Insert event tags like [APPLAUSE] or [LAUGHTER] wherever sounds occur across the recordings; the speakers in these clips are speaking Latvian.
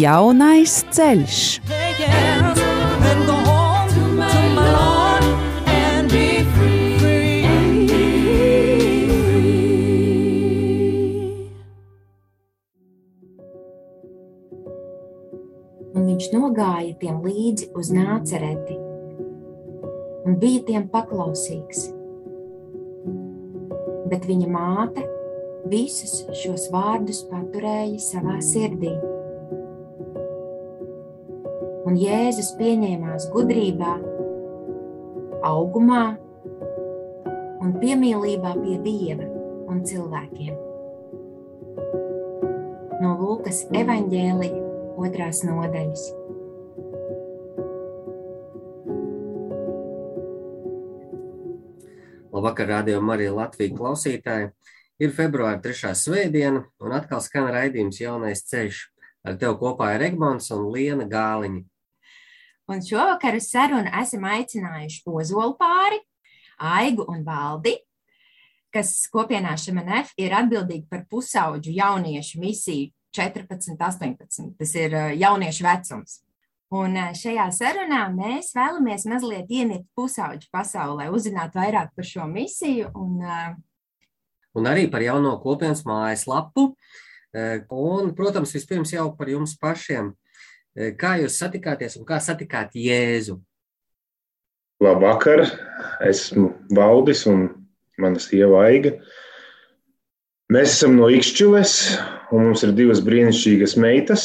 Jaunais ceļš. Un viņš nogāja tiem līdzi uz nācereti un bija tiem paklausīgs. Bet viņa māte visus šos vārdus paturēja savā sirdī. Un Jēzus pieņēmās gudrībā, augumā un piemīlībā pie Dieva un cilvēkiem. No Lūkas evaņģēlija otrās nodaļas. Labvakar, radio Marija Latvija klausītāji. Ir februāra 3. svētdiena, un atkal skan raidījums Jaunais ceļš. Ar tevi kopā ir Egmons un Liena Gāliņa. Un šovakar uz sarunu esam aicinājuši Ozolu pāri, Aigu un Valdi, kas kopienā Šemenef ir atbildīgi par pusauģu jauniešu misiju 14, 18. Tas ir eh, jauniešu vecums. Un eh, šajā sarunā mēs vēlamies mazliet ieniet pusauģu pasaulē, uzzināt vairāk par šo misiju un, eh, un arī par jauno kopienas mājaslapu. Un, protams, vispirms jau par jums pašiem. Kā jūs satikāties un kā satikāt Jēzu? Labvakar, esmu Valdis un mana sieva Aiga. Mēs esam no Ikšķiles, un mums ir divas brīnišķīgas meitas.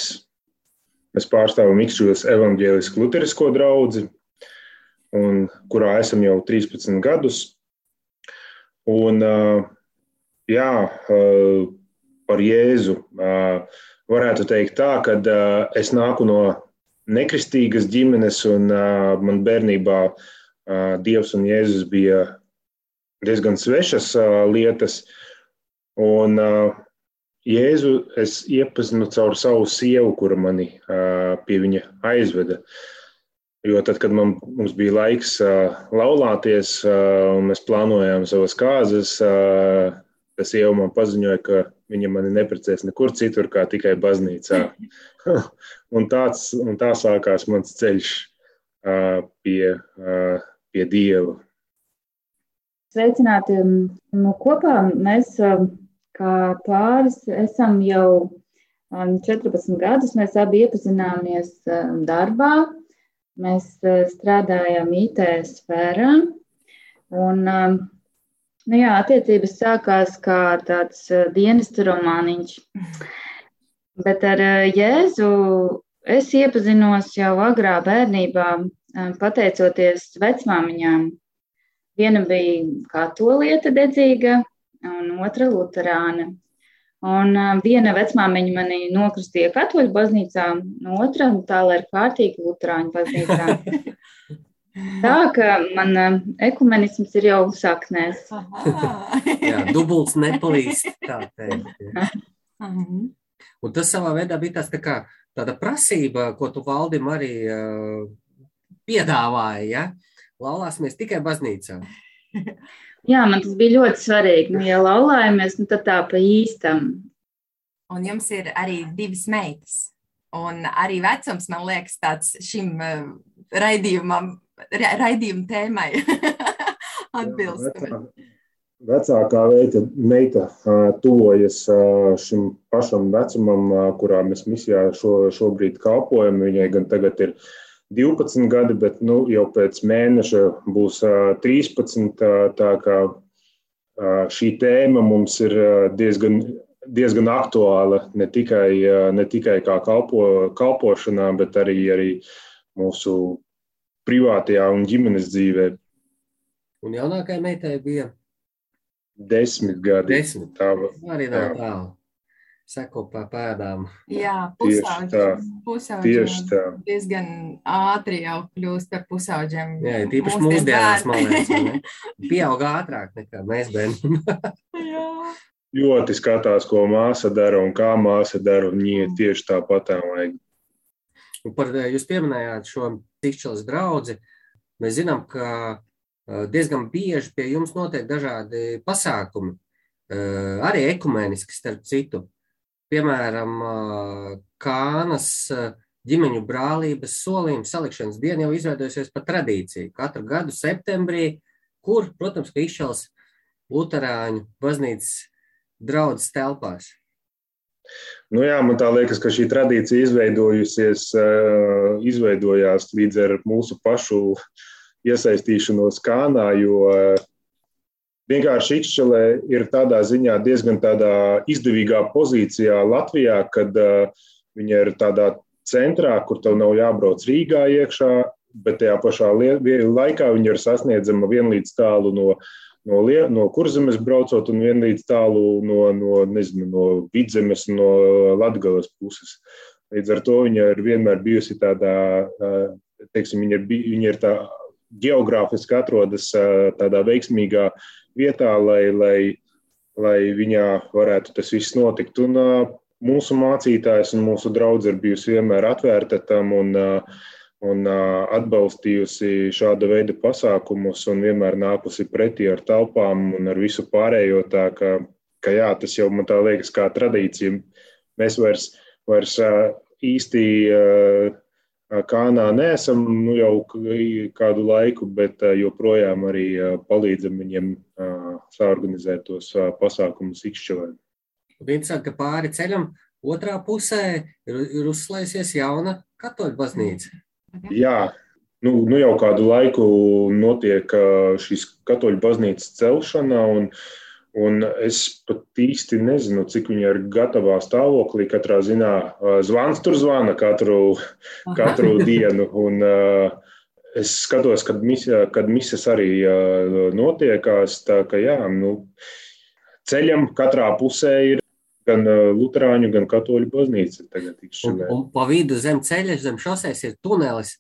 Mēs pārstāvam Ikšķiles evaņģēlisku luterisko draugu, kurā esam jau 13 gadus. Un, jā, par Jēzu varētu teikt tā, ka es nāku no nekristīgas ģimenes, un man bērnībā Dievs un Jēzus bija diezgan svešas lietas. Un Jēzu es iepazinu caur savu sievu, kura mani pie viņa aizveda. Jo tad, kad man, mums bija laiks laulāties, un mēs plānojām savas kāzas, tas sieva man paziņoja, ka viņa mani neprecēs nekur citur, kā tikai baznīcā. [LAUGHS] un, tāds, un tā sākās mans ceļš pie, pie Dieva. Sveicināti! Nu, kopā mēs kā pāris esam jau 14 gadus. Mēs abi iepazināmies darbā. Mēs strādājam IT sfērā. Un, nu jā, attiecības sākās kā tāds dienestu romāniņš. Bet ar Jēzu es iepazinos jau agrā bērnībā, pateicoties vecmāmiņām. Viena bija katolieta dedzīga, un otra luterāna. Un viena vecmāmiņa mani nokristīja katoļu baznīcā, otra tālāk kārtīgi luterāņu baznīcā. [LAUGHS] Tā ka man uh, ekumenisms ir jau saknēs. Jā, dubults nepalīdz, tā teikt. Un tas savā veidā bija tāds, tā kā, tāda prasība, ko tu valdim arī uh, piedāvāji, ja? Laulāsimies tikai baznīcā. Jā, man tas bija ļoti svarīgi. Nu, ja laulājamies, nu, tad tā pa īstam. Un jums ir arī divas meitas. Un arī vecums, man liekas, tāds šim uh, raidījumam, ra raidījuma tēmai [LAUGHS] atbilst. Vecākā veida meita tuvojas šim pašam vecumam, kurā mēs misijā šo, šobrīd kalpojam. Viņai gan tagad ir 12 gadi, bet nu, jau pēc mēneša būs 13. Tā kā šī tēma mums ir diezgan, diezgan aktuāla ne tikai, ne tikai kā kalpo, kalpošanā, bet arī, arī mūsu privātajā un ģimenes dzīvē. Un jaunākajai meitai bija desmit gadi. Desmit. Tā arī nav tālu. seko pa pēdām. Jā, pusauģi diezgan ātri jau kļūst par pusauģiem. Jā, tīpaši mūsdienās, man liekas, [LAUGHS] pieaug ātrāk nekā mēs bērni. ļoti skatās, ko māsa dara un kā māsa dara, un viņa tieši tāpat tā vajag. Un par, eh, jūs pieminējāt šo tikšķeles draudzi. Mēs zinām, ka eh, diezgan bieži pie jums notiek dažādi pasākumi, eh, arī ekumēniski, starp citu. Piemēram, Kānas ģimeņu brālības solījuma salikšanas diena jau izveidojusies par tradīciju. Katru gadu septembrī, kur, protams, ka izšķels Luterāņu baznīcas draudzes telpās. Nu jā, man liekas, ka šī tradīcija izveidojusies, eh, izveidojās līdz ar mūsu pašu iesaistīšanos Kānā, jo eh, vienkārši Ikšķelē ir tādā ziņā diezgan tādā izdevīgā pozīcijā Latvijā, kad eh, viņa ir tādā centrā, kur tev nav jābrauc Rīgā iekšā, bet tajā pašā laikā viņa ir sasniedzama vienlīdz tālu no no, no kurzemes braucot un vienlīdz tālu no, no, nezinu, no vidzemes, no latgales puses. Līdz ar to viņa ir vienmēr bijusi tādā, teiksim, viņa ir, viņa ir tā geogrāfiski atrodas tādā veiksmīgā vietā, lai, lai, lai viņā varētu tas viss notikt. Un mūsu mācītājs un mūsu draugs ir bijusi vienmēr atvērta tam un uh, un atbalstījusi šāda veida pasākumus un vienmēr nākusi pretī ar telpām un ar visu pārējo. Tā ka, ka jā, tas jau man tā liekas kā tradīcija. Mēs vairs, vairs īsti Kānā neesam nu, jau kādu laiku, bet joprojām arī palīdzam viņiem saorganizēt tos pasākumus Ikšķelē. Interesanti, ka pāri ceļam otrā pusē ir, ir uzslēdzies jauna katoļu baznīca. Jā, nu, nu jau kādu laiku notiek šīs katoļu baznīcas celšana, un, un es pat īsti nezinu, cik viņi ir gatavā stāvoklī. Katrā ziņā zvans tur zvana katru, katru dienu. Un, Es skatos, kad, mis, kad mises arī notiekās. Tā ka jā, nu, ceļam katrā pusē ir gan Lutāņu, gan Katoļu baznīca. Un, un pa vidu zem ceļa, zem šoseis ir tunelis.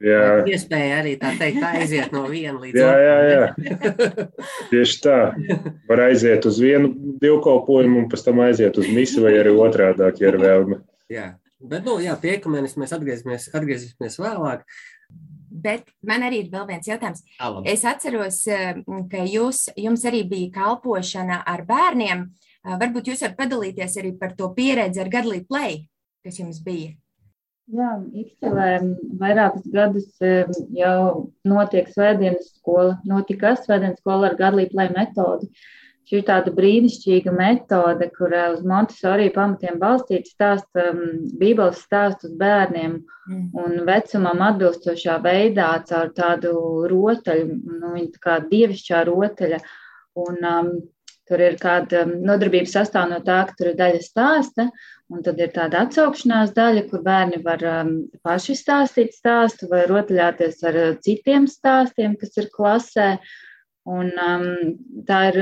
Jā. Iespēja arī tā teikt, aiziet no viena līdz jā, jā, jā. Tieši tā. Var aiziet uz vienu dievkalpojumu un pēc tam aiziet uz misiju vai arī otrādāk, ja ir vēlme. Jā, bet, nu, jā, pie ekumenis mēs atgriezīsimies, atgriezīsimies vēlāk. Bet man arī ir vēl viens jautājums. Alam. Es atceros, ka jūs, jums arī bija kalpošana ar bērniem. Varbūt jūs varat padalīties arī par to pieredzi ar Gadlī Play, kas jums bija. Jā, Ikselē vairākus gadus jau notiek svētdienas skola. Notika svētdienas skola ar Gadlību play metodu. Šī ir tāda brīnišķīga metode, kur uz Montesori pamatiem balstīts stāst um, bībeles stāstus bērniem mm. un vecumam atbilstošā veidā caur tādu rotaļu, nu, viņa tā kā dievišķā rotaļa. Un, um, tur ir kāda nodarbība sastāv no tā, ka tur ir daļa stāsta, un tad ir tāda atsaukšanās daļa, kur bērni var um, paši stāstīt stāstu vai rotaļāties ar citiem stāstiem, kas ir klasē. Un, um, tā ir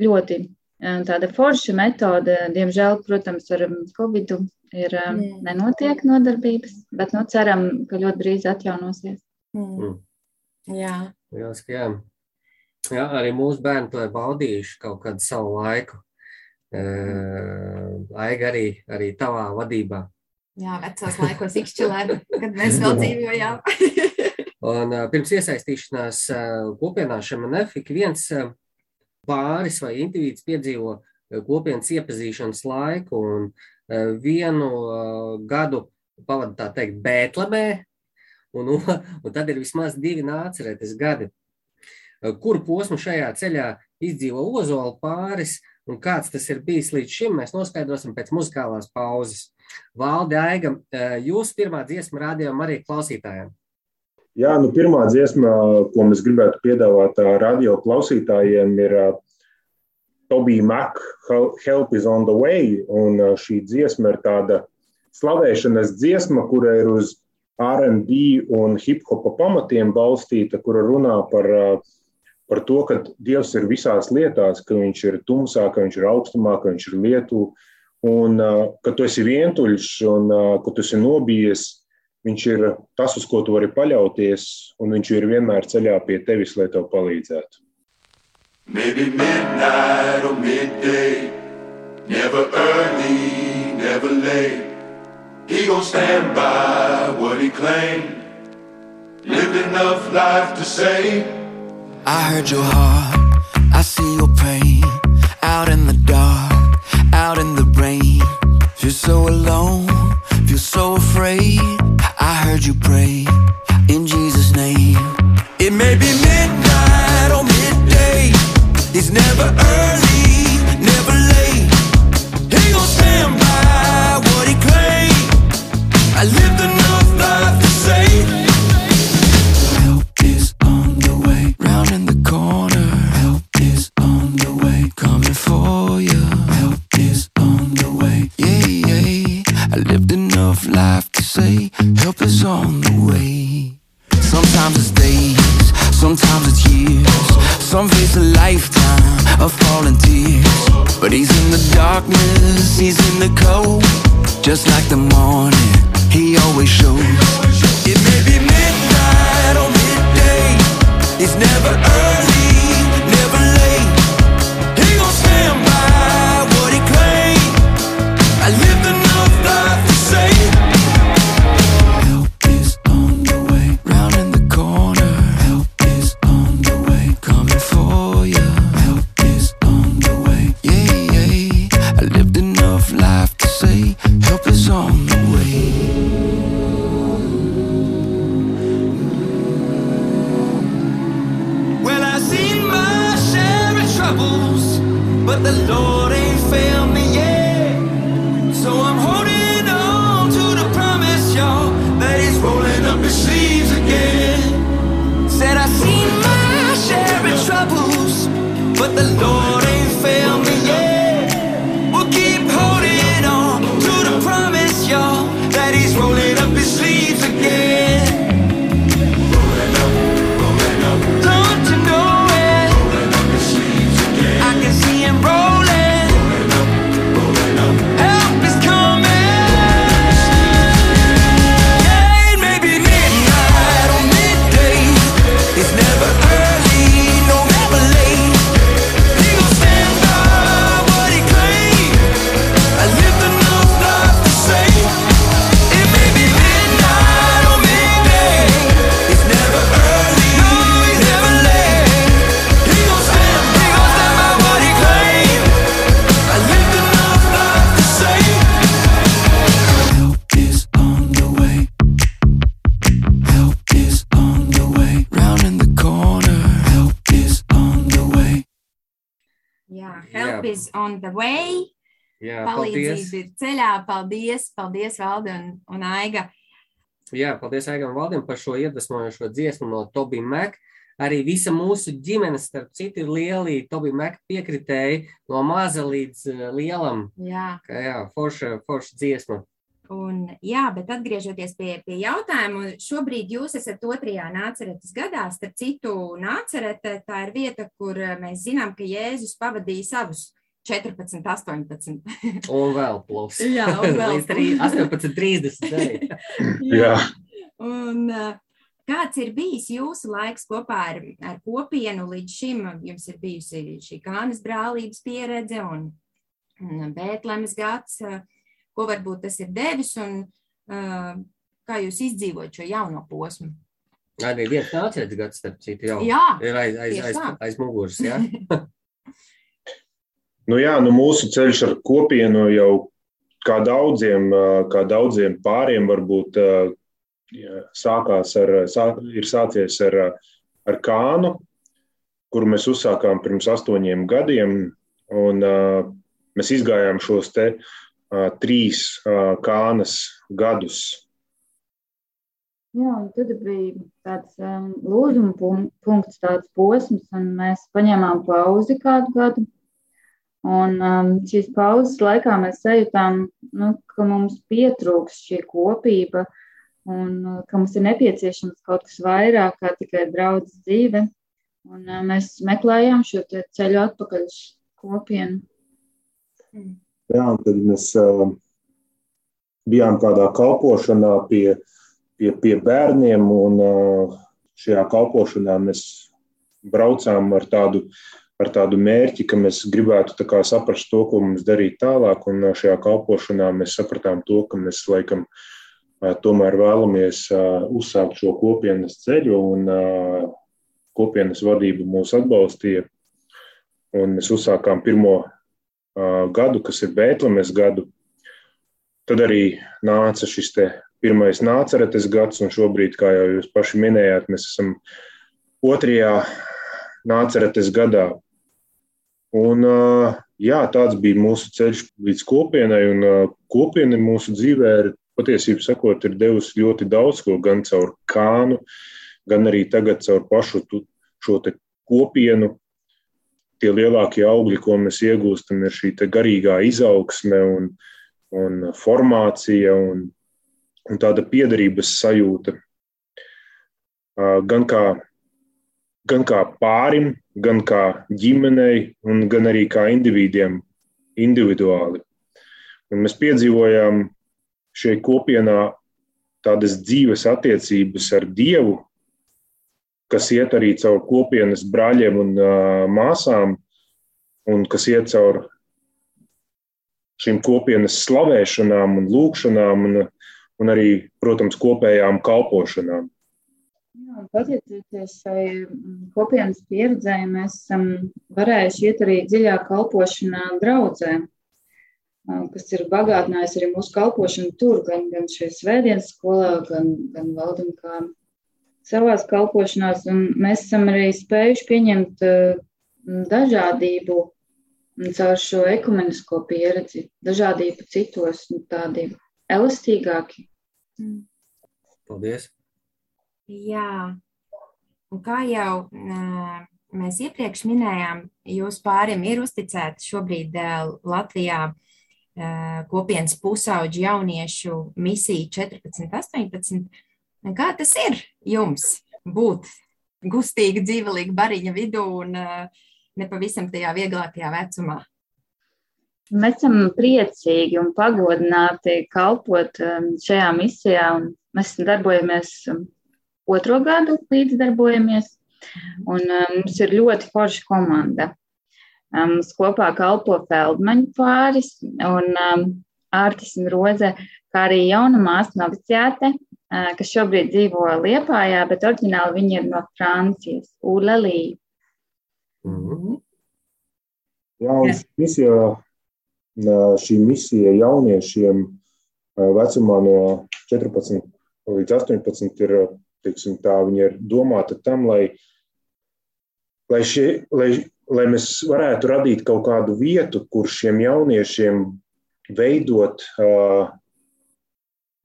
ļoti um, tāda forša metode. Diemžēl, protams, ar Covid ir um, nenotiek nodarbības, bet nu, ceram, ka ļoti drīz atjaunosies. Mm. Jā. Jā, jā. Jā, arī mūsu bērni to ir baudījuši kaut kādu savu laiku. Aiga arī, arī tavā vadībā. Jā, vecos laikos ikšķilē, kad mēs vēl dzīvojām. [LAUGHS] Un pirms iesaistīšanās kopienā šemanef ik viens pāris vai individs piedzīvo kopienas iepazīšanas laiku un vienu gadu pavada tā teikt Bētlemē, un, un tad ir vismaz divi nācerētas gadi kuru posmu šajā ceļā izdzīvo ozola pāris un kāds tas ir bijis līdz šim, mēs noskaidrosim pēc muzikālās pauzes. Valdi Aiga, jūs pirmā dziesma rādījām arī klausītājiem. Jā, nu pirmā dziesma, ko mēs gribētu piedāvāt radio klausītājiem, ir Tobija Mak, Help is on the way. Un šī dziesma ir tāda slavēšanas dziesma, kura ir uz R&B un hip hopa pamatiem balstīta, kura runā par uh, par to, ka Dievs ir visās lietās, ka Viņš ir tumsā, ka Viņš ir augstumā, ka Viņš ir lietu, Un, kad tu esi vientuļš un kad tu esi nobijies, viņš ir tas, uz ko tu vari paļauties, un viņš ir vienmēr ceļā pie tevis, lai tev palīdzētu. Maybe midnight or midday, never early, never late. He gon' stand by what he claimed. Lived enough life to say. I heard your heart, I see your pain. Out in the dark, out in the rain. Feel so alone, feel so afraid. I heard you pray in Jesus' name. It may be midnight or midday. It's never early, never late. He gon' stand by what he claimed. I lived enough is on the way. Sometimes it's days, sometimes it's years. Some face a lifetime of falling tears. But he's in the darkness, he's in the cold. Just like the morning, he always shows. It may be midnight or midday, it's never early, on the way. Jā, paldies. Palīdzība ir ceļā. Paldies, paldies, Valde un, un Aiga. Jā, paldies Aigam Valdim par šo iedvesmojošo dziesmu no Tobija Mek. Arī visa mūsu ģimene, starp citu, ir lieli Tobija Mek piekritēji no maza līdz eh, lielam. Jā. Kā, jā, forša, forša dziesma. Un, jā, bet atgriežoties pie, pie jautājuma, šobrīd jūs esat otrajā nāceretes gadā. Starp citu, nācerete tā ir vieta, kur eh, mēs zinām, ka Jēzus pavadīja savus 14, 18. Un vēl plus. [LAUGHS] Jā, un vēl līdz trī- 18.30. arī. [LAUGHS] Jā. Un, uh, kāds ir bijis jūsu laiks kopā ar, ar kopienu līdz šim? Jums ir bijusi šī kānas brālības pieredze un, un Bētlemes gads. uh, Ko varbūt tas ir devis un uh, kā jūs izdzīvojat šo jauno posmu? Arī viens nācijas gads, starp citu, jau Jā, ir aiz, aiz, aiz, tā. aiz muguras. [LAUGHS] Nu jā, nu mūsu ceļš ar kopienu jau kā daudziem, kā daudziem pāriem varbūt sākās ar, sāk, ir sācies ar, ar kānu, kuru mēs uzsākām pirms astoņiem gadiem. Un, mēs izgājām šos te trīs kānas gadus. Jā, un tad bija tāds um, lūzuma pun- punkts, tāds posms, un mēs paņēmām pauzi kādu gadu. Un um, šīs pauzes laikā mēs sajūtām, nu, ka mums pietrūks šī kopība un uh, ka mums ir nepieciešams kaut kas vairāk kā tikai draudzes dzīve. Un uh, mēs meklējām šo ceļu atpakaļ uz kopienu. Jā, un tad mēs uh, bijām kādā kalpošanā pie, pie, pie bērniem, un uh, šajā kalpošanā mēs braucām ar tādu, ar tādu mērķi, ka mēs gribētu saprast to, ko mums darīt tālāk. Un šajā kalpošanā mēs sapratām to, ka mēs laikam tomēr vēlamies uzsākt šo kopienas ceļu, un kopienas vadība mūs atbalstīja. Un mēs uzsākām pirmo gadu, kas ir Bēntlēmes gadu. Tad arī nāca šis pirmais nāceretes gads, un šobrīd, kā jau jūs paši minējāt, mēs esam otrajā nāceretes gadā. Un, jā, tāds bija mūsu ceļš līdz kopienai, un kopiena mūsu dzīvē ir patiesībā sakot, ir devusi ļoti daudz ko gan caur kānu, gan arī tagad caur pašu šo kopienu. Tie lielākie augļi, ko mēs iegūstam, ir šī garīgā izaugsme un, un formācija un, un tāda piederības sajūta. Gan kā gan kā pārim, gan kā ģimenei, gan arī kā individiem individuāli. Un mēs piedzīvojām šai kopienā tādas dzīves attiecības ar Dievu, kas iet arī caur kopienas brāļiem un uh, māsām, un kas iet caur šīm kopienas slavēšanām un lūgšanām, un, un arī, protams, kopējām kalpošanām. Jā, pateicoties šai mm, kopienas pieredzē, mēs esam varējuši iet arī dziļāk kalpošanā draudzē, kas ir bagātinājis arī mūsu kalpošanu tur, gan, gan šajā svētdienas skolā, gan, gan valdam kā savās kalpošanās. Un mēs esam arī spējuši pieņemt dažādību caur šo ekumenisko pieredzi, dažādību citos, tādi elastīgāki. Paldies! Jā, un kā jau mēs iepriekš minējām, jūs pāriem ir uzticēta šobrīd Latvijā kopienas pusauģu jauniešu misija 14, 18. Kā tas ir jums būt gustīga, dzīvelīga bariņa vidū un nepavisam tajā vieglākajā vecumā? Mēs esam priecīgi un pagodināti kalpot šajā misijā, mēs darbojamies otro gadu līdzdarbojamies. Un um, mums ir ļoti forša komanda. Um, mums kopā kalpo Feldmaņu pāris un Ārtis un Roze, kā arī jauna māsa noviciāte, kas šobrīd dzīvo Liepājā, bet oriģināli viņa ir no Francijas, Ulelī. Mm -hmm. Jā, un misija, šī misija jauniešiem vecumā no 14 līdz 18 ir teiksim, tā, viņa ir domāta tam, lai, lai, šie, lai, lai mēs varētu radīt kaut kādu vietu, kur šiem jauniešiem veidot uh,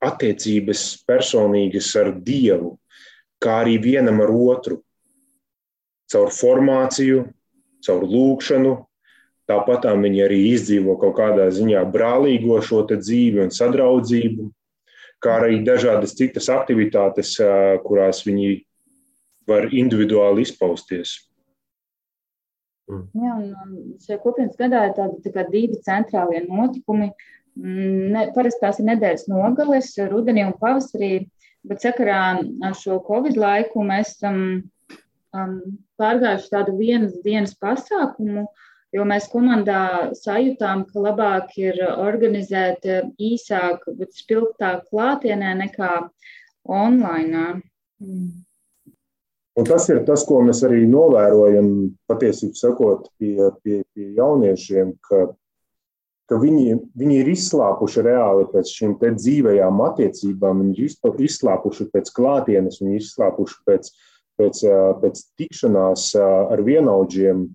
attiecības personīgas ar Dievu, kā arī vienam ar otru. Caur formāciju, caur lūkšanu, tāpat viņi arī izdzīvo kaut kādā ziņā brālīgo šo dzīvi un sadraudzību kā arī dažādas citas aktivitātes, kurās viņi var individuāli izpausties. Mm. Jā, un šajā kopienas gadā ir tādi tā divi centrālie notikumi. Mm, ne, parasti tās ir nedēļas nogales, rudenī un pavasarī, bet sakarā ar šo Covid laiku mēs esam um, pārgājuši tādu vienas dienas pasākumu, uh, jo mēs komandā sajūtām, ka labāk ir organizēt īsāk, bet spilgtāk klātienē nekā online. Mm. Un tas ir tas, ko mēs arī novērojam, patiesībā sakot, pie, pie, pie jauniešiem, ka, ka viņi, viņi ir izslāpuši reāli pēc šīm dzīvajām attiecībām, viņi ir izslāpuši pēc klātienes, viņi ir izslāpuši pēc, pēc, pēc tikšanās ar vienaudžiem,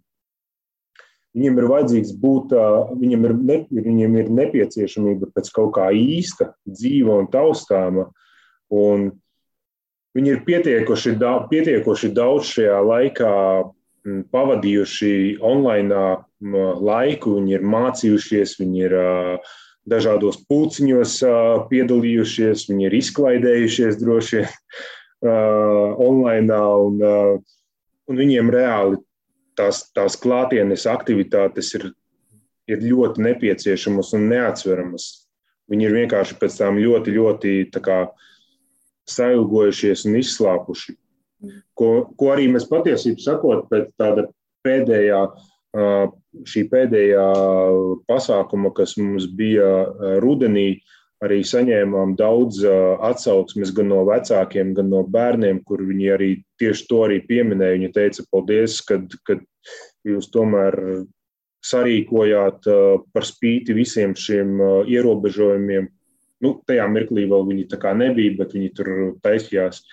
Viņam ir vajadzīgs būt, viņam ir, ne, viņam ir nepieciešamība pēc kaut kā īsta, dzīva un taustāma. Un viņi ir pietiekoši, daudz, pietiekoši daudz šajā laikā pavadījuši online laiku, viņi ir mācījušies, viņi ir dažādos pūciņos piedalījušies, viņi ir izklaidējušies droši vien online, un, un viņiem reāli tās, tās klātienes aktivitātes ir ir ļoti nepieciešamas un neatsveramas. Viņi ir vienkārši pēc tam ļoti, ļoti kā, sailgojušies un izslāpuši. Ko, ko arī mēs patiesībā sakot, pēc tāda pēdējā, šī pēdējā pasākuma, kas mums bija rudenī, arī saņēmām daudz atsauksmes gan no vecākiem, gan no bērniem, kur viņi arī tieši to arī pieminēja. Viņi teica, paldies, kad, kad jūs tomēr sarīkojāt par spīti visiem šiem ierobežojumiem. Nu, tajā mirklī vēl viņi tā kā nebija, bet viņi tur taisījās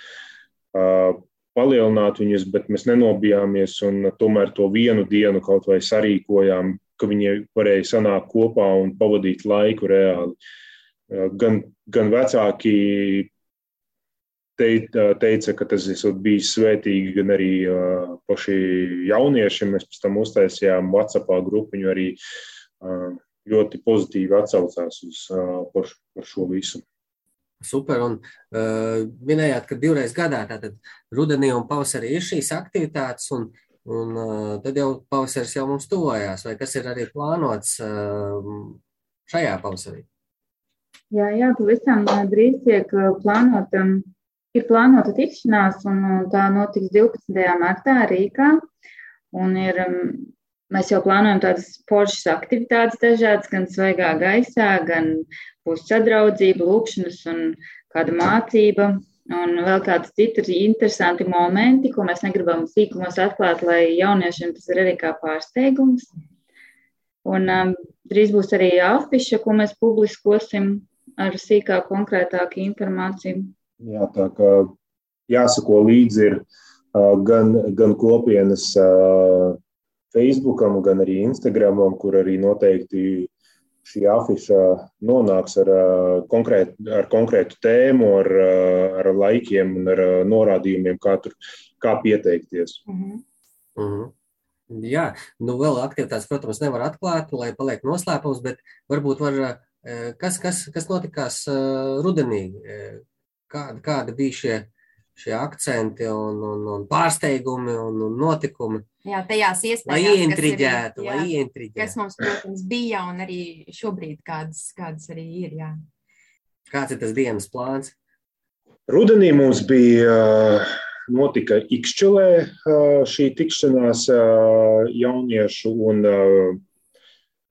palielināt viņus, bet mēs nenobijāmies un tomēr to vienu dienu kaut vai sarīkojām, ka viņi varēja sanākt kopā un pavadīt laiku reāli. Gan, gan vecāki teica, ka tas ir bijis svētīgi, gan arī paši jaunieši. Mēs pēc tam uztaisījām WhatsApp grupiņu arī ļoti pozitīvi atsaucās uz par, par šo visu. Super, un uh, minējāt, ka divreiz gadā, tātad rudenī un pavasarī ir šīs aktivitātes, un, un uh, tad jau pavasaris jau mums tuvojās, vai kas ir arī plānots uh, šajā pavasarī? Jā, jā, pavisam drīz tiek plānota, ir plānota tikšanās, un tā notiks 12. martā Rīgā, un ir um, Mēs jau plānojam tādas poršas aktivitātes dažādas, gan svaigā gaisā, gan būs sadraudzība, lūkšanas un kāda mācība. Un vēl kādi citi interesanti momenti, ko mēs negribam sīkumos atklāt, lai jauniešiem tas ir arī kā pārsteigums. Un um, drīz būs arī afiša, ko mēs publiskosim ar sīkāku, konkrētāku informāciju. Jā, tā kā jāsako līdzi ir gan, gan kopienas Facebookam, gan arī Instagramam, kur arī noteikti šī afiša nonāks ar, konkrēt, ar konkrētu tēmu, ar, ar laikiem un ar norādījumiem, kā, tur, kā pieteikties. Mm -hmm. Mm -hmm. Jā, nu vēl aktivitātes, protams, nevar atklāt, lai paliek noslēpums, bet varbūt var, kas, kas, kas notikās rudenī, kāda, kāda bija šie, šie akcenti un, un, un pārsteigumi un, un notikumi. Jā, tajās iespējās, lai ieintriģētu, lai ieintriģētu. Kas mums, protams, bija un arī šobrīd kādas, kādas arī ir. Jā. Kāds ir tas dienas plāns? Rudenī mums bija notika Ikšķelē šī tikšanās jauniešu, un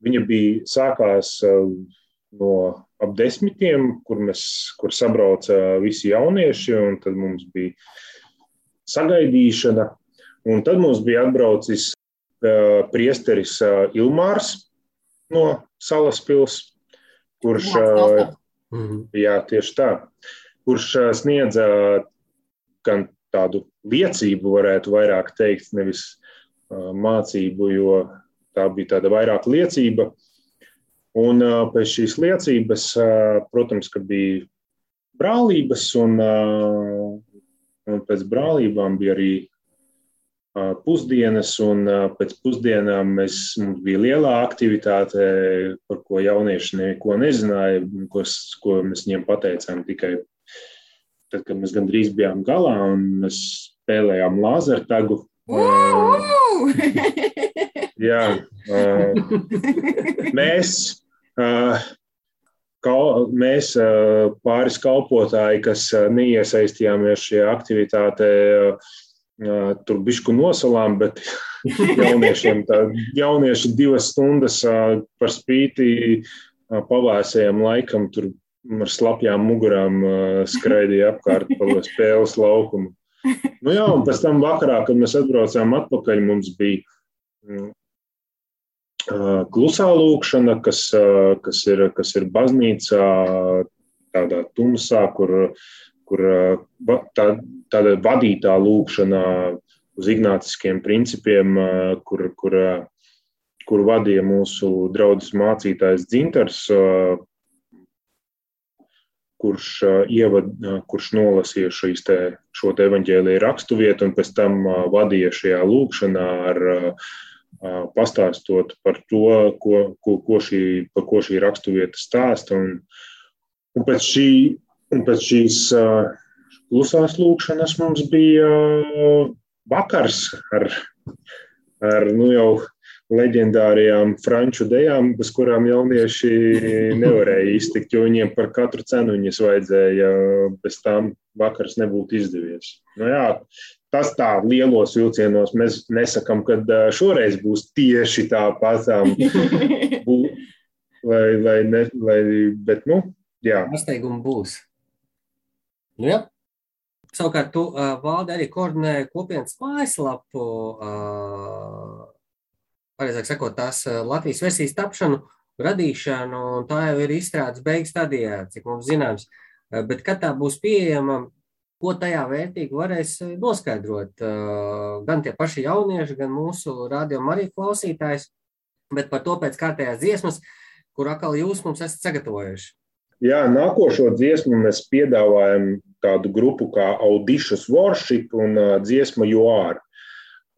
viņa bija sākās no ap desmitiem, kur, mēs, kur sabrauca visi jaunieši, un tad mums bija sagaidīšana. Un tad mums bija atbraucis uh, priesteris uh, Ilmārs no Salaspils, kurš, uh, jā, tieši tā, kurš uh, sniedza gan tādu liecību, varētu vairāk teikt, nevis uh, mācību, jo tā bija tāda vairāk liecība. Un uh, pēc šīs liecības, uh, protams, ka bija brālības, un, uh, un pēc brālībām bija arī pusdienas, un pēc pusdienām mēs, mums bija lielā aktivitāte, par ko jaunieši neko nezināja, ko, ko mēs viņiem pateicām tikai tad, kad mēs gandrīz bijām galā un mēs spēlējām lāzertagu. Uh, [LAUGHS] [LAUGHS] jā, uh, [LAUGHS] mēs, uh, kal, mēs pāris kalpotāji, kas neiesaistījāmies šajā aktivitātē, tur bišku nosalām, bet [LAUGHS] jauniešiem tā, jaunieši divas stundas par spīti pavēsējam laikam tur ar slapjām mugurām skraidīja apkārt pa spēles laukumu. Nu jā, un pēc tam vakarā, kad mēs atbraucām atpakaļ, mums bija klusā lūkšana, kas, kas, ir, kas ir baznīcā tādā tumsā, kur kur tā, tāda vadītā lūkšana uz ignāciskiem principiem, kur, kur, kur vadīja mūsu draugs mācītājs Dzintars, kurš, ievad, kurš nolasīja šīs te, šo te evaņģēlīju raksturvietu un pēc tam vadīja šajā lūkšanā ar pastāstot par to, ko, ko, ko šī, par ko šī raksturvieta stāsta. Un, un pēc šī Un pēc šīs klusās lūkšanas mums bija vakars ar, ar nu jau leģendārajām franču dejām, bez kurām jaunieši nevarēja iztikt, jo viņiem par katru cenu viņas vajadzēja, bez tām vakars nebūtu izdevies. Nu jā, tas tā lielos vilcienos mēs nesakām, ka šoreiz būs tieši tāpatām, [LAUGHS] vai, vai ne, vai, bet, nu, jā. Pārsteigumi būs. Nu, jā. Savukārt, tu uh, valde arī koordinē kopienas mājaslapu, uh, pareizāk sakot, tās Latvijas versijas tapšanu, radīšanu, un tā jau ir izstrādes beigas stadijā, cik mums zināms. Bet, kad tā būs pieejama, ko tajā vērtīgi varēs noskaidrot gan tie paši jaunieši, gan mūsu rādījuma arī klausītājs, bet par to pēc kārtējās dziesmas, kur atkal jūs mums esat sagatavojuši. Jā, nākošo dziesmu mēs piedāvājam tādu grupu kā Auditions Worship un dziesma Joāra.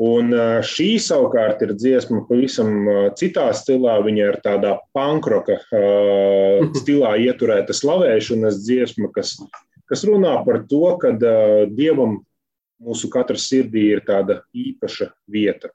Un šī savukārt ir dziesma pavisam citā stilā. Viņa ir tādā pankroka [LAUGHS] stilā ieturēta slavēšanas dziesma, kas, kas runā par to, ka dievam mūsu katras sirdī ir tāda īpaša vieta.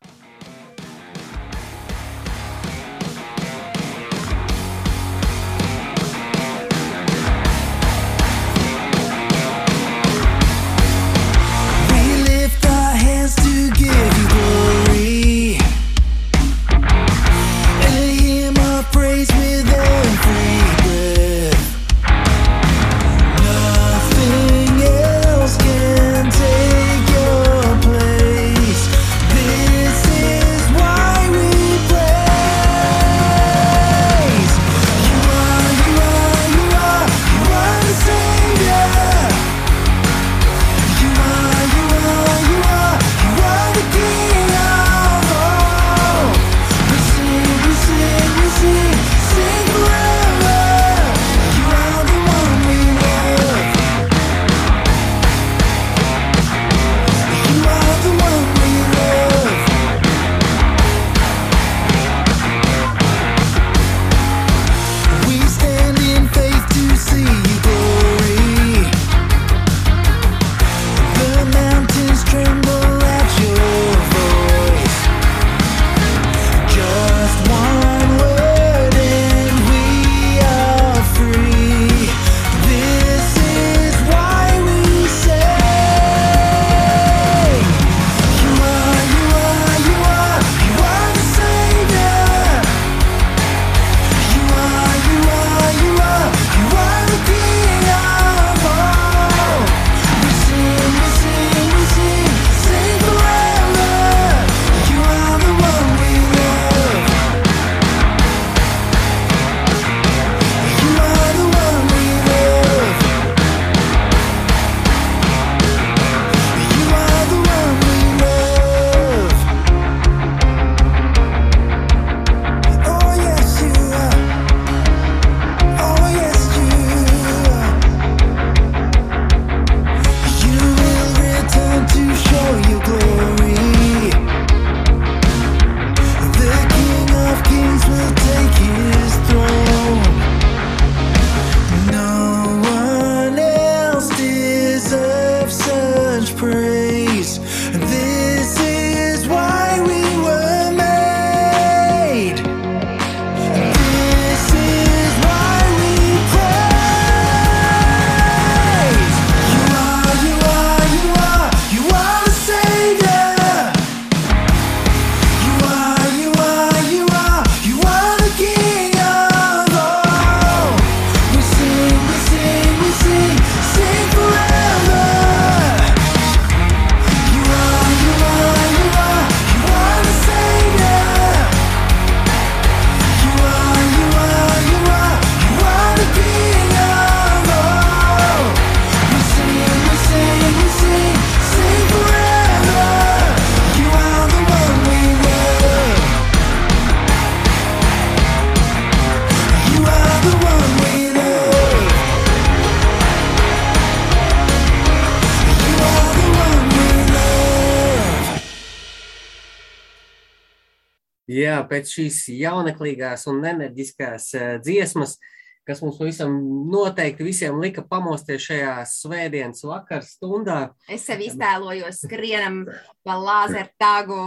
Pēc šīs jauneklīgās un enerģiskās dziesmas kas mums visam noteikti visiem lika pamosties šajā svētdienas vakar stundā. Es sev iztēlojos skrienam pa [LAUGHS] lāzertāgu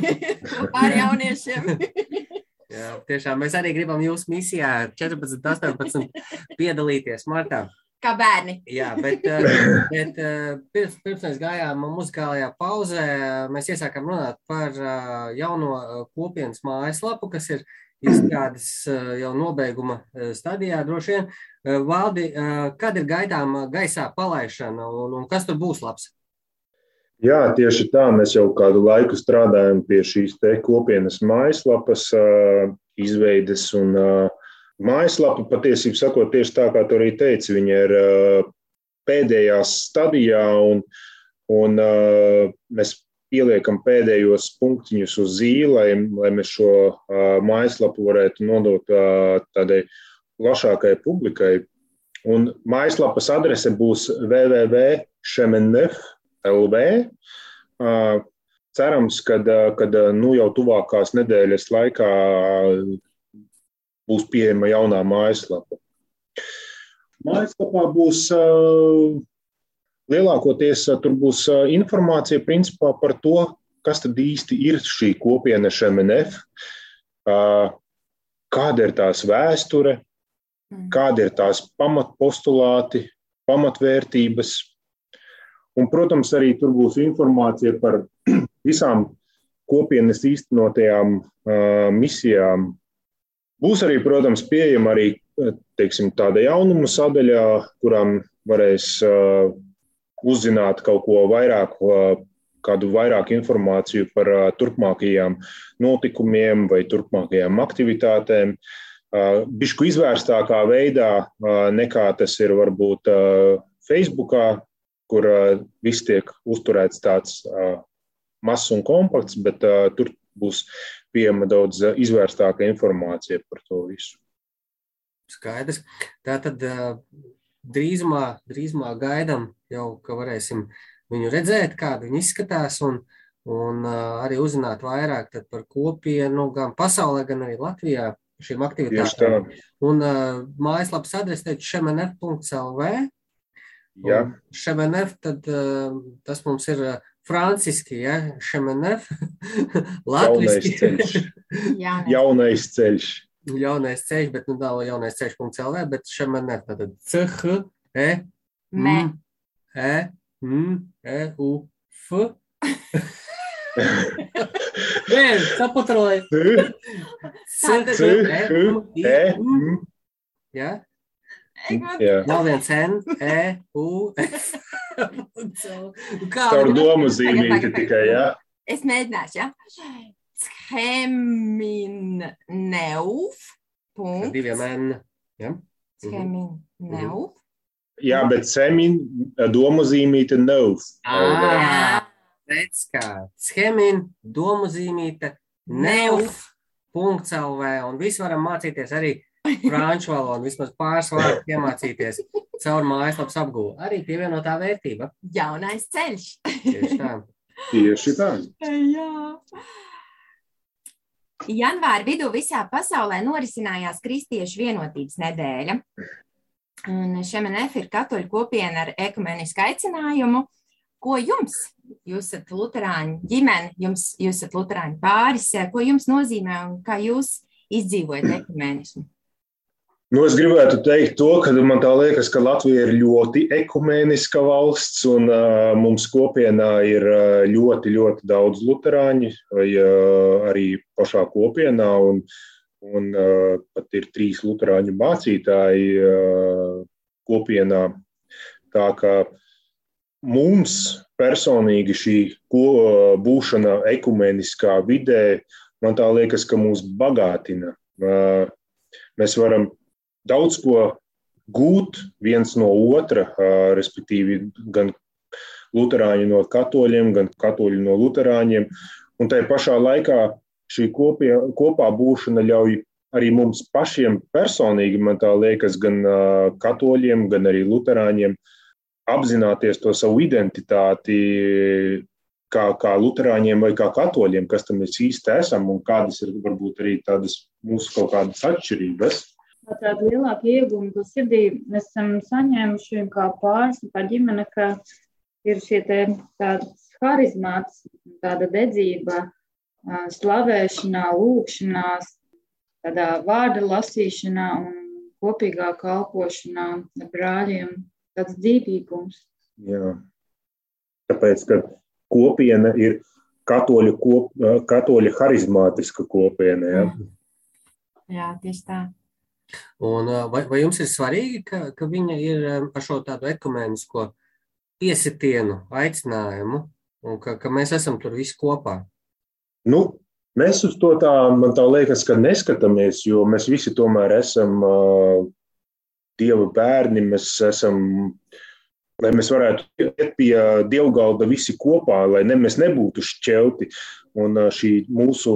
[LAUGHS] ar jauniešiem. Jā, tiešām mēs arī gribam jūsu misijā 14, 18 piedalīties martā kā bērni. Jā, bet, [LAUGHS] bet pirms, pirms mēs gājām muzikālajā pauzē, mēs iesākām runāt par jauno kopienas mājaslapu, kas ir izstrādes jau nobeiguma stadijā droši vien. Valdi, kad ir gaidām gaisā palaišana un, un kas tur būs labs? Jā, tieši tā. Mēs jau kādu laiku strādājam pie šīs kopienas mājaslapas izveides un uh, Mājaslapa patiesībā sakot tieši tā, kā tu arī teici, viņa ir pēdējā stadijā un, un mēs pieliekam pēdējos punktiņus uz zīlai, lai mēs šo mājaslapu varētu nodot tādai plašākai publikai. Un mājaslapas adrese būs www.šemenef.lv. Cerams, ka nu, jau tuvākās nedēļas laikā būs pieejama jaunā mājaslapa. Mājaslapā būs lielākoties tur būs informācija principā par to, kas tad īsti ir šī kopiena šMNF, kāda ir tās vēsture, mm. kādi ir tās pamatpostulāti, pamatvērtības. Un, protams, arī tur būs informācija par [CLEARS THROAT] visām kopienas īstenotajām misijām, Būs arī, protams, pieejama arī teiksim, tāda jaunuma sadaļā, kurām varēs uh, uzzināt kaut ko vairāk, uh, kādu vairāk informāciju par uh, turpmākajiem notikumiem vai turpmākajām aktivitātēm. Bišku izvērstākā veidā nekā tas ir varbūt Facebookā, kur viss tiek uzturēts tāds mazs un kompakts, bet tur būs pieejama daudz eh, izvērstāka informācija par to visu. Skaidrs. Tā tad eh, drīzumā, drīzumā gaidām jau, ka varēsim viņu redzēt, kāda viņa izskatās, un, un eh, arī uzzināt vairāk par kopienu gan pasaulē, gan arī Latvijā šīm aktivitātēm. Un uh, mājaslapas adrese ir šemenef.lv. Šemenef, tad uh, tas mums ir uh, Franciski, ja, Šemenef, [LAUGHS] Latviski. [LAUGHS] Jaunais ceļš. jaunais ceļš. Jaunais ceļš, bet nu nav jaunais ceļš.lv, bet Šemenef, tātad CH, E, M, E, M, E, U, F. [LAUGHS] Nē, sapatroju. C, H, E, M. Ja? Vēl viens N, E, U, F. Caur domu zīmīti tikai, jā. Es mēģināšu, jā. Scheminneuf. Ar diviem N, jā. Scheminneuf. Jā, bet semin domu zīmīte neuf. Ah, redz kā. Schemin domu zīmīte neuf. Punkts LV. Un visi varam mācīties arī franču valodu, vismaz pāris vārdus iemācīties caur mājaslapas apgūvu. Arī pievienotā vērtība. Jaunais ceļš. Tieši tā. [LAUGHS] Tieši tā. Jā. Janvāra vidū visā pasaulē norisinājās Kristiešu vienotības nedēļa. Un šemenef ir katoļu kopiena ar ekumenisku aicinājumu. Ko jums, jūs esat luterāņu ģimene, jums, jūs esat luterāņu pāris, ko jums nozīmē un kā jūs izdzīvojat [CLEARS THROAT] ekumenismu? Nu, es gribētu teikt to, ka man tā liekas, ka Latvija ir ļoti ekumēniska valsts, un uh, mums kopienā ir uh, ļoti, ļoti daudz luterāņu, vai uh, arī pašā kopienā, un, un uh, pat ir trīs luterāņu mācītāji uh, kopienā. Tā kā mums personīgi šī ko, uh, būšana ekumēniskā vidē, man tā liekas, ka mūs bagātina. Uh, mēs varam daudz ko gūt viens no otra, respektīvi gan luterāņi no katoļiem, gan katoļi no luterāņiem. Un tajā pašā laikā šī kopie, kopā būšana ļauj arī mums pašiem personīgi, man tā liekas, gan katoļiem, gan arī luterāņiem apzināties to savu identitāti, kā, kā luterāņiem vai kā katoļiem, kas tam mēs īsti esam un kādas ir varbūt arī tādas mūsu kaut kādas atšķirības. Tāda lielāka iegūma, ko sirdī mēs esam saņēmuši kā pāris, kā ģimene, ka ir šie te tādas harizmāts, tāda dedzība, slavēšanā, lūkšanās, tādā vārda lasīšanā un kopīgā kalpošanā ar brāļiem, tāds dzīvīgums. Jā. Tāpēc, ka kopiena ir katoļu, kop, katoļu harizmātiska kopiena. Ja? Mm. Jā, tieši tā. Un, vai, vai jums ir svarīgi, ka, ka viņa ir ar šo tādu ekumēnisko piesitienu, aicinājumu, un ka, ka mēs esam tur visi kopā? Nu, mēs uz to tā, man tā liekas, ka neskatāmies, jo mēs visi tomēr esam uh, Dieva bērni, mēs esam uh, lai mēs varētu iet pie dievgalda visi kopā, lai ne, mēs nebūtu šķelti. Un šī mūsu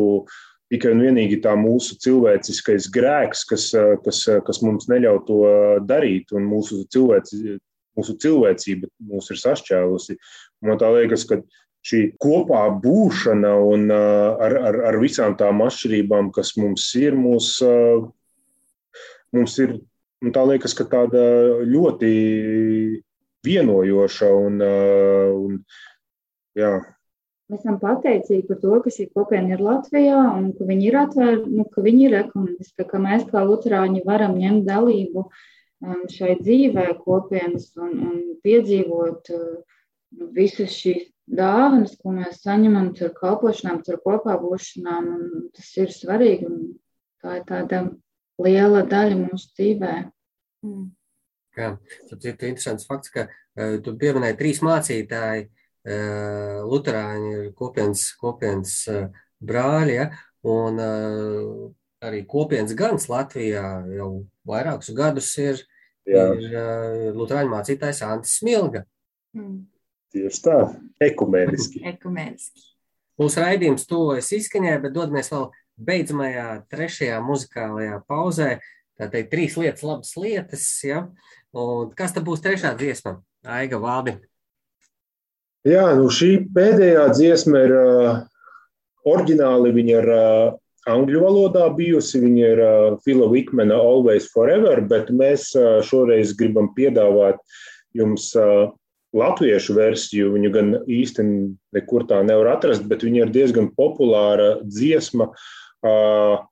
tikai un vienīgi tā mūsu cilvēciskais grēks, kas, kas, kas mums neļauj to darīt, un mūsu, cilvēci, mūsu cilvēcība mūs ir sašķēlusi. Man tā liekas, ka šī kopā būšana un ar, ar, ar visām tām atšķirībām, kas mums ir, mūs, mums ir, tā liekas, ka tāda ļoti vienojoša. Un, un, jā. Mēs esam pateicīgi par to, ka šī kopiena ir Latvijā un ka viņi ir atvērti, nu, ka viņi ir ekonomiski, ka mēs kā luterāņi varam ņemt dalību šai dzīvē kopienas un, un piedzīvot nu, visas šīs dāvanas, ko mēs saņemam caur kalpošanām, caur kopā būšanām. Tas ir svarīgi un tā ir tāda liela daļa mūsu dzīvē. Mm. Jā, tas ir interesants fakts, ka uh, tu pieminēji trīs mācītāji, uh, Lutāņu kopienas, kopienas uh, brāļi, ja, un uh, arī kopienas gans Latvijā jau vairākus gadus ir, Jā. ir Lutāņu mācītājs Antis Smilga. Mm. Tieši tā, ekumēniski. [LAUGHS] ekumēniski. Mūsu raidījums tuvojas izskaņai, bet dodamies vēl beidzamajā trešajā muzikālajā pauzē. Tātad trīs lietas, labas lietas, ja, Un kas tad būs trešā dziesma? Aiga Vādi. Jā, nu šī pēdējā dziesma ir uh, oriģināli, viņa ir uh, angļu valodā bijusi, viņa ir uh, Fila Vikmena Always Forever, bet mēs uh, šoreiz gribam piedāvāt jums uh, latviešu versiju. Viņu gan īsti nekur tā nevar atrast, bet viņa ir diezgan populāra dziesma. Uh,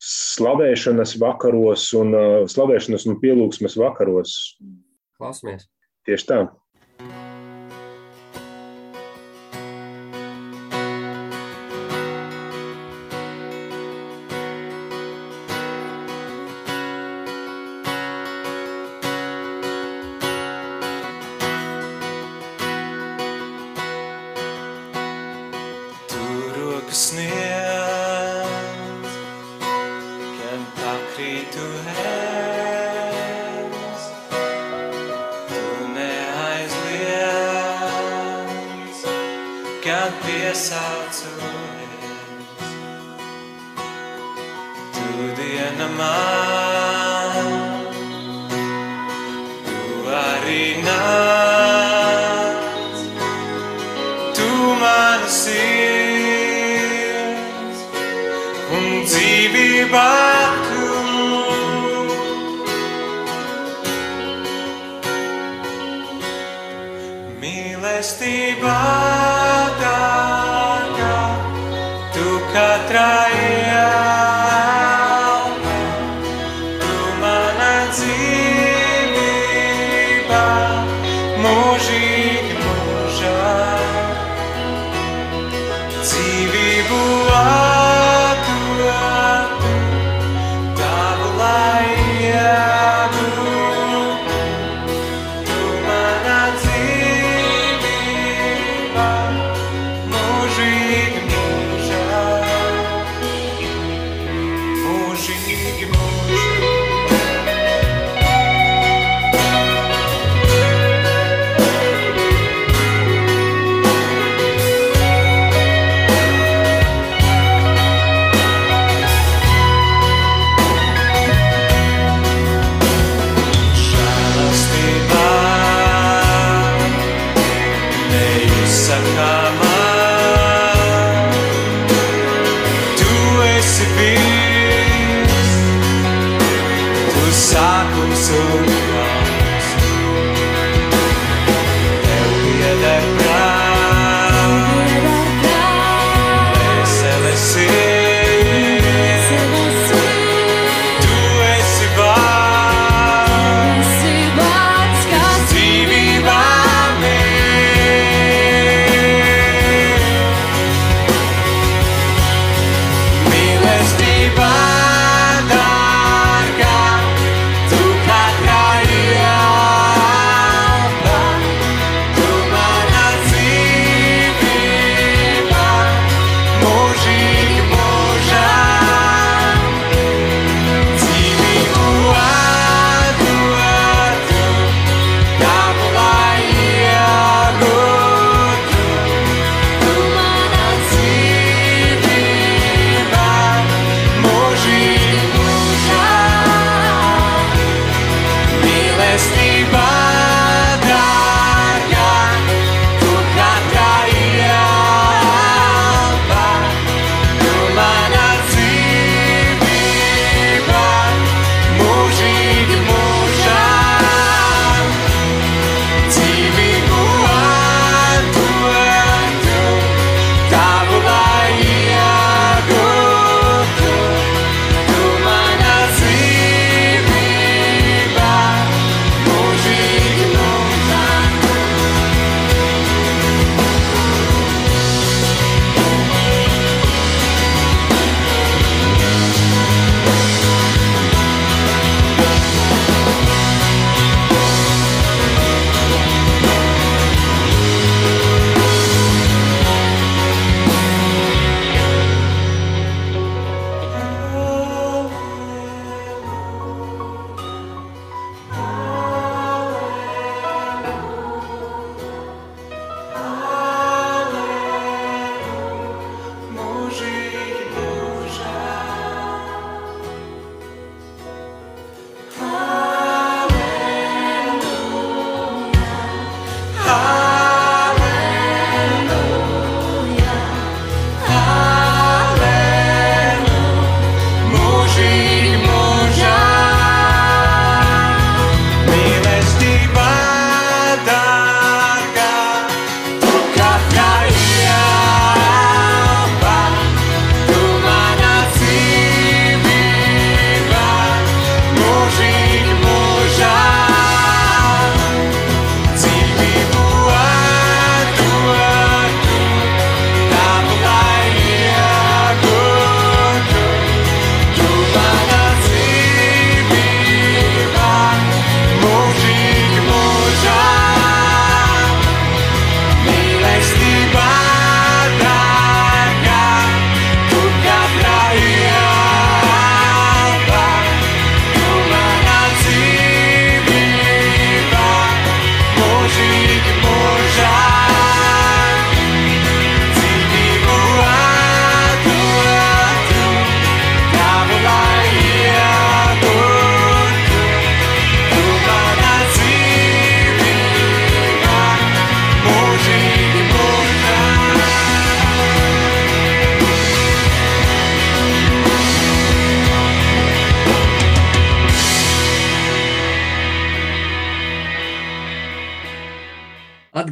slavēšanas vakaros un uh, slavēšanas un pielūgsmes vakaros. Klausamies! Tieši tā! free to hands. Tu neaizliedz, kad piesāp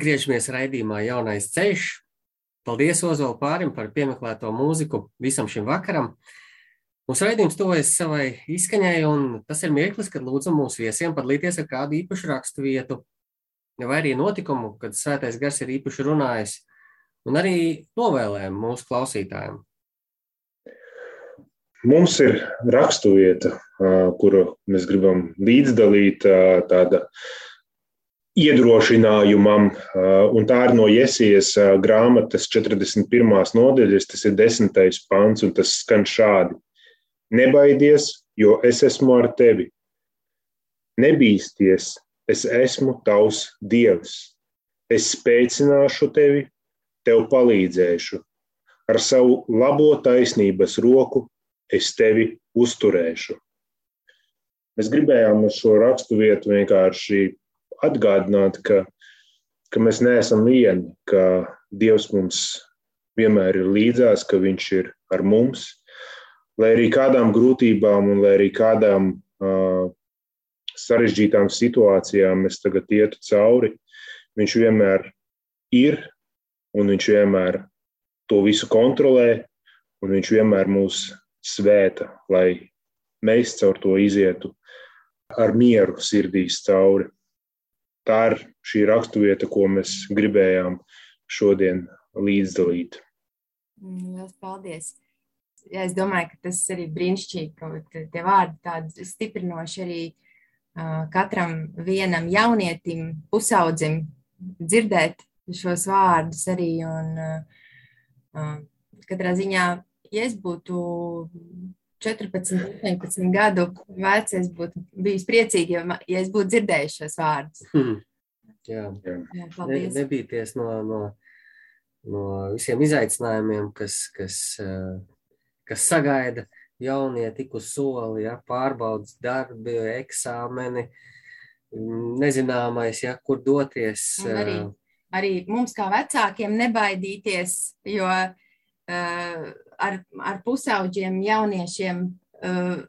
atgriežamies raidījumā Jaunais ceļš. Paldies Ozola pārim par piemeklēto mūziku visam šim vakaram. Mūsu raidījums tuvojas savai izskaņai, un tas ir mirklis, kad lūdzam mūsu viesiem padalīties ar kādu īpašu rakstu vietu, vai arī notikumu, kad svētais gars ir īpaši runājis, un arī novēlējumu mūsu klausītājiem. Mums ir raksturvieta, kuru mēs gribam līdzdalīt tāda iedrošinājumam, un tā ir no Iesijas grāmatas 41. nodaļas, tas ir 10. pants, un tas skan šādi. Nebaidies, jo es esmu ar tevi. Nebīsties, es esmu tavs dievs. Es spēcināšu tevi, tev palīdzēšu. Ar savu labo taisnības roku es tevi uzturēšu. Mēs gribējām ar šo rakstu vietu vienkārši atgādināt, ka, ka mēs neesam vieni, ka Dievs mums vienmēr ir līdzās, ka Viņš ir ar mums. Lai arī kādām grūtībām un lai arī kādām uh, sarežģītām situācijām mēs tagad ietu cauri, Viņš vienmēr ir un Viņš vienmēr to visu kontrolē, un Viņš vienmēr mūs svēta, lai mēs caur to izietu ar mieru sirdīs cauri. Tā ir šī raksturvieta, ko mēs gribējām šodien līdzdalīt. Lielas paldies! Ja es domāju, ka tas arī brīnišķīgi, ka tie vārdi tādi stiprinoši arī uh, katram vienam jaunietim, pusaudzim dzirdēt šos vārdus arī. Un, uh, katrā ziņā ja es būtu 14, 18 gadu vecs, es būtu bijis priecīgi, ja, ja es būtu dzirdējis šos vārdus. Hmm. Jā, jā ne, nebīties no, no, no visiem izaicinājumiem, kas, kas, eh, kas sagaida jaunieti uz soli, ja, pārbaudas darbi, eksāmeni, nezināmais, ja, kur doties. Un arī, eh, arī mums kā vecākiem nebaidīties, jo uh, ar, ar pusauģiem jauniešiem. [LAUGHS] Uh,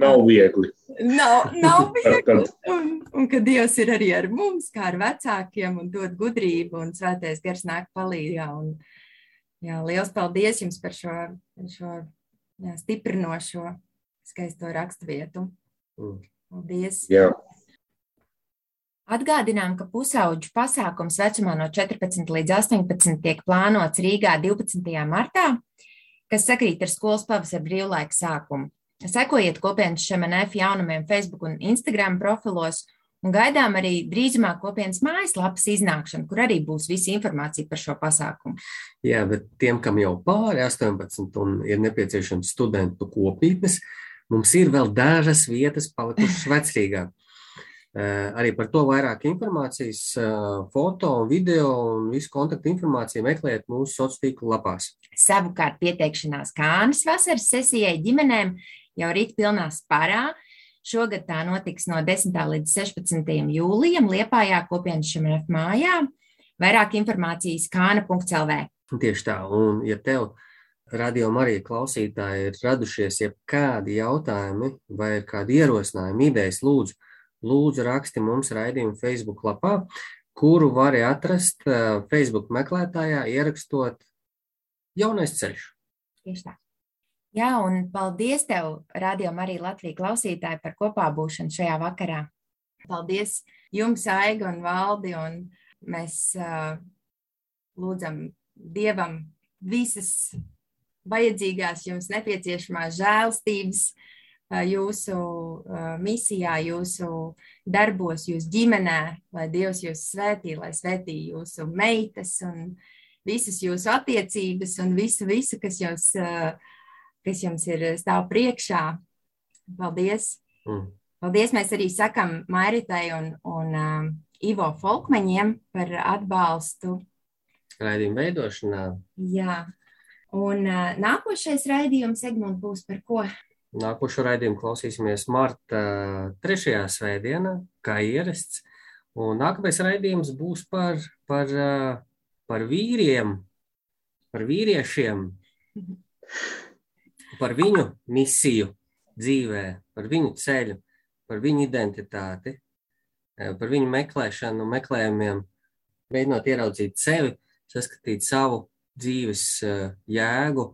nav viegli. Nav, nav [LAUGHS] viegli. Un, un ka Dievs ir arī ar mums, kā ar vecākiem, un dod gudrību, un svētais gars nāk palīdzīgā. Un, jā, liels paldies jums par šo, šo jā, stiprinošo, skaisto raksturvietu. Mm. Paldies! Jā. Atgādinām, ka pusauģu pasākums vecumā no 14 līdz 18 tiek plānots Rīgā 12. martā, kas sakrīt ar skolas pavasara brīvlaika sākumu. Sekojiet kopienas šemenēf jaunumiem Facebook un Instagram profilos un gaidām arī drīzumā kopienas mājaslapas iznākšanu, kur arī būs visa informācija par šo pasākumu. Jā, bet tiem, kam jau pāri 18 un ir nepieciešams studentu kopītnes, mums ir vēl dažas vietas palikušas vecrīgāk. Eh, arī par to vairāk informācijas, eh, foto un video un visu kontaktu informāciju meklējiet mūsu sociālo tīklu lapās. Savukārt pieteikšanās Kānas vasaras sesijai ģimenēm jau rīt pilnā sparā. Šogad tā notiks no 10. līdz 16. jūlijam Liepājā kopienas šemenef mājā. Vairāk informācijas kāna.lv. Tieši tā, un ja tev radio Marija klausītāji ir radušies jebkādi jautājumi vai ir kādi ierosinājumi, idejas, lūdzu, lūdzu raksti mums raidījumu Facebook lapā, kuru vari atrast eh, Facebook meklētājā, ierakstot jaunais ceļš. Tieši tā. Jā, un paldies tev, Radio Marija Latvija klausītāji, par kopā būšanu šajā vakarā. Paldies jums, Aiga un Valdi, un mēs uh, lūdzam Dievam visas vajadzīgās jums nepieciešamās žēlstības, jūsu misijā, jūsu darbos, jūsu ģimenē, lai Dievs jūs svētī, lai svētī jūsu meitas un visas jūsu attiecības un visu, visu kas, jums, kas jums ir stāv priekšā. Paldies! Mm. Paldies! Mēs arī sakam Mairitai un, un uh, Ivo Folkmeņiem par atbalstu. Raidījuma veidošanā. Jā. Un uh, nākošais raidījums, Egmont, būs par ko? Nākošo raidījumu klausīsimies marta trešajā svētdienā, kā ierasts. Un nākamais raidījums būs par, par, par vīriem, par vīriešiem, par viņu misiju dzīvē, par viņu ceļu, par viņu identitāti. par viņu meklēšanu, meklējumiem, mēģinot ieraudzīt sevi, saskatīt savu dzīves jēgu,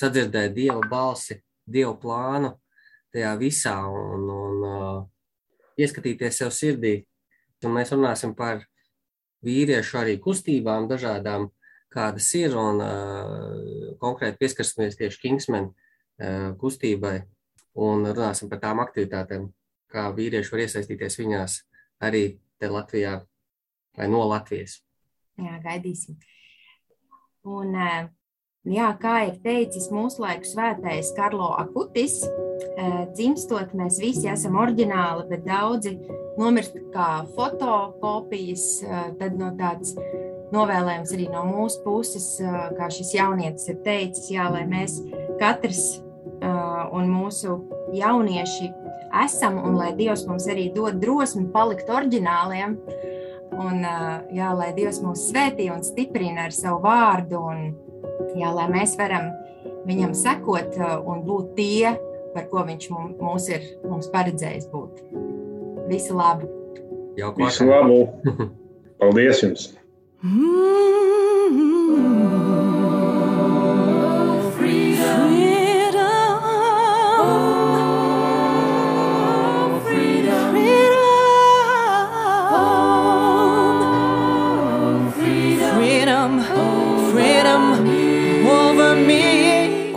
sadzirdēt Dieva balsi, Dieva plānu tajā visā un, un uh, ieskatīties sev sirdī. Un mēs runāsim par vīriešu arī kustībām dažādām, kādas ir, un uh, konkrēti pieskarsimies tieši Kingsman uh, kustībai un runāsim par tām aktivitātēm, kā vīrieši var iesaistīties viņās arī te Latvijā vai no Latvijas. Jā, gaidīsim. Un, eh, jā, kā ir teicis mūsu laiku svētais Karlo Akutis, dzimstot mēs visi esam oriģināli, bet daudzi nomirst kā fotokopijas, tad no tāds novēlējums arī no mūsu puses, kā šis jaunietis ir teicis, jā, lai mēs katrs un mūsu jaunieši esam, un lai Dievs mums arī dod drosmi palikt oriģināliem. Un, jā, lai Dievs mūs svētī un stiprina ar savu vārdu, un jā, lai mēs varam viņam sekot un būt tie, par ko viņš mums ir mums paredzējis būt. Visu labu! Visu labu! [LAUGHS] Paldies jums!